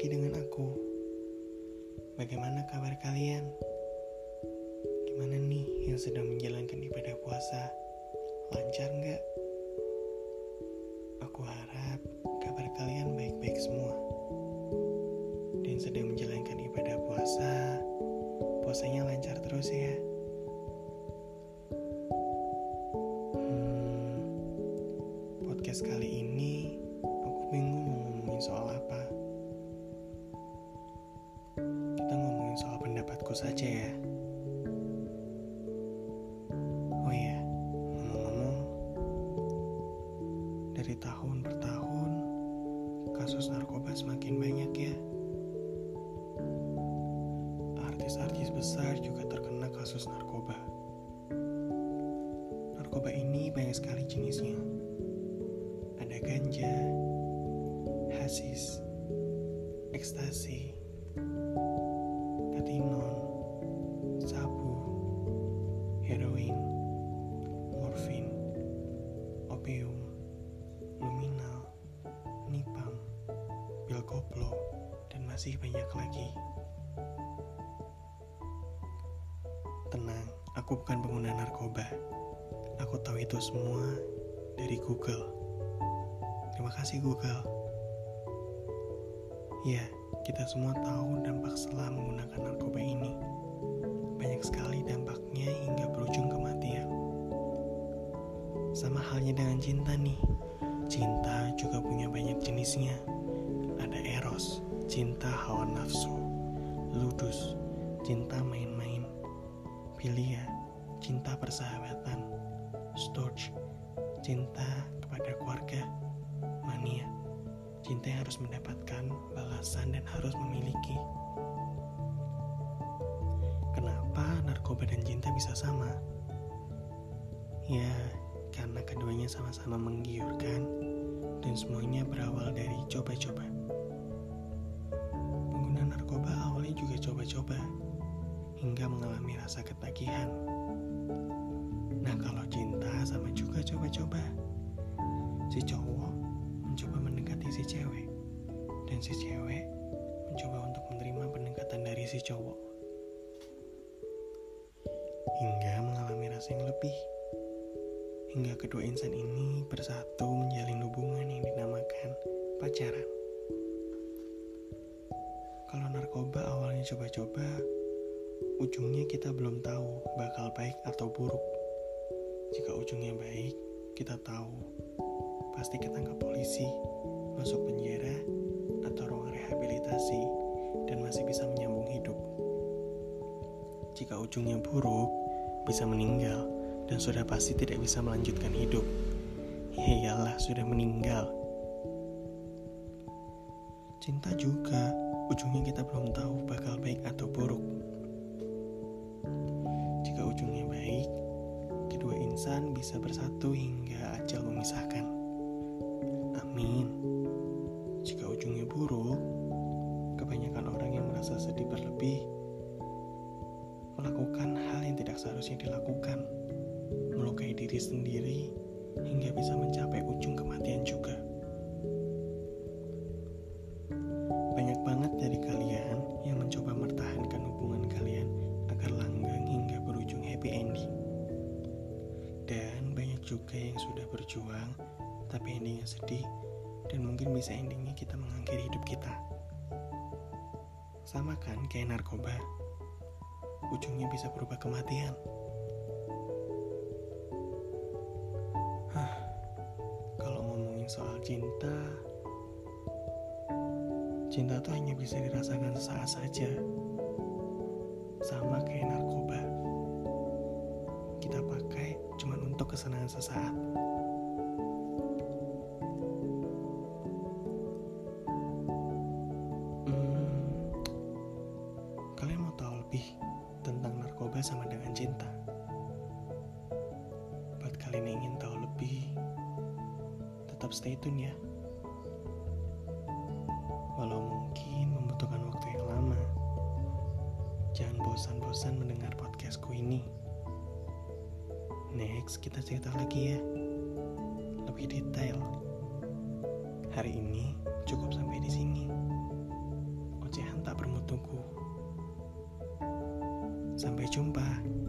lagi dengan aku. Bagaimana kabar kalian? Gimana nih yang sedang menjalankan ibadah puasa? Lancar nggak? Aku harap kabar kalian baik-baik semua. Dan sedang menjalankan ibadah puasa, puasanya lancar terus ya. Hmm, podcast kali ini aku bingung mau ngomongin soal apa. Pendapatku saja ya. Oh iya, ngomong-ngomong, dari tahun per tahun kasus narkoba semakin banyak ya. Artis-artis besar juga terkena kasus narkoba. Narkoba ini banyak sekali jenisnya. Ada ganja, hasis, ekstasi, masih banyak lagi. Tenang, aku bukan pengguna narkoba. Aku tahu itu semua dari Google. Terima kasih Google. Ya, kita semua tahu dampak setelah menggunakan narkoba ini. Banyak sekali dampaknya hingga berujung kematian. Sama halnya dengan cinta nih. Cinta juga punya banyak jenisnya. Cinta hawa nafsu, ludus, cinta main-main, pilia, cinta persahabatan, storge, cinta kepada keluarga, mania, cinta yang harus mendapatkan balasan dan harus memiliki. Kenapa narkoba dan cinta bisa sama? Ya, karena keduanya sama-sama menggiurkan dan semuanya berawal dari coba-coba. Juga coba-coba hingga mengalami rasa ketagihan. Nah, kalau cinta sama juga coba-coba. Si cowok mencoba mendekati si cewek dan si cewek mencoba untuk menerima pendekatan dari si cowok. Hingga mengalami rasa yang lebih. Hingga kedua insan ini bersatu menjalin hubungan yang dinamakan pacaran. Awalnya coba-coba, ujungnya kita belum tahu bakal baik atau buruk. Jika ujungnya baik, kita tahu pasti ketangkap polisi, masuk penjara, atau ruang rehabilitasi, dan masih bisa menyambung hidup. Jika ujungnya buruk, bisa meninggal, dan sudah pasti tidak bisa melanjutkan hidup. Ya iyalah, sudah meninggal. Cinta juga, ujungnya kita belum tahu bakal baik atau buruk. Jika ujungnya baik, kedua insan bisa bersatu hingga ajal memisahkan. Amin. Jika ujungnya buruk, kebanyakan orang yang merasa sedih berlebih melakukan hal yang tidak seharusnya dilakukan, melukai diri sendiri hingga bisa mencapai ujung kematian juga. Juga yang sudah berjuang tapi endingnya sedih dan mungkin bisa endingnya kita mengakhiri hidup kita. Sama kan kayak narkoba, ujungnya bisa berubah kematian. Kalau ngomongin soal cinta, cinta tuh hanya bisa dirasakan sesaat saja. Sama kayak narkoba. Kita pakai kesenangan sesaat. Hmm, kalian mau tahu lebih tentang narkoba sama dengan cinta? Buat kalian yang ingin tahu lebih, tetap stay tune ya. Walau mungkin membutuhkan waktu yang lama, jangan bosan-bosan mendengar podcastku ini. Next, kita cerita lagi ya. Lebih detail. Hari ini cukup sampai di sini. tunggu. Sampai jumpa.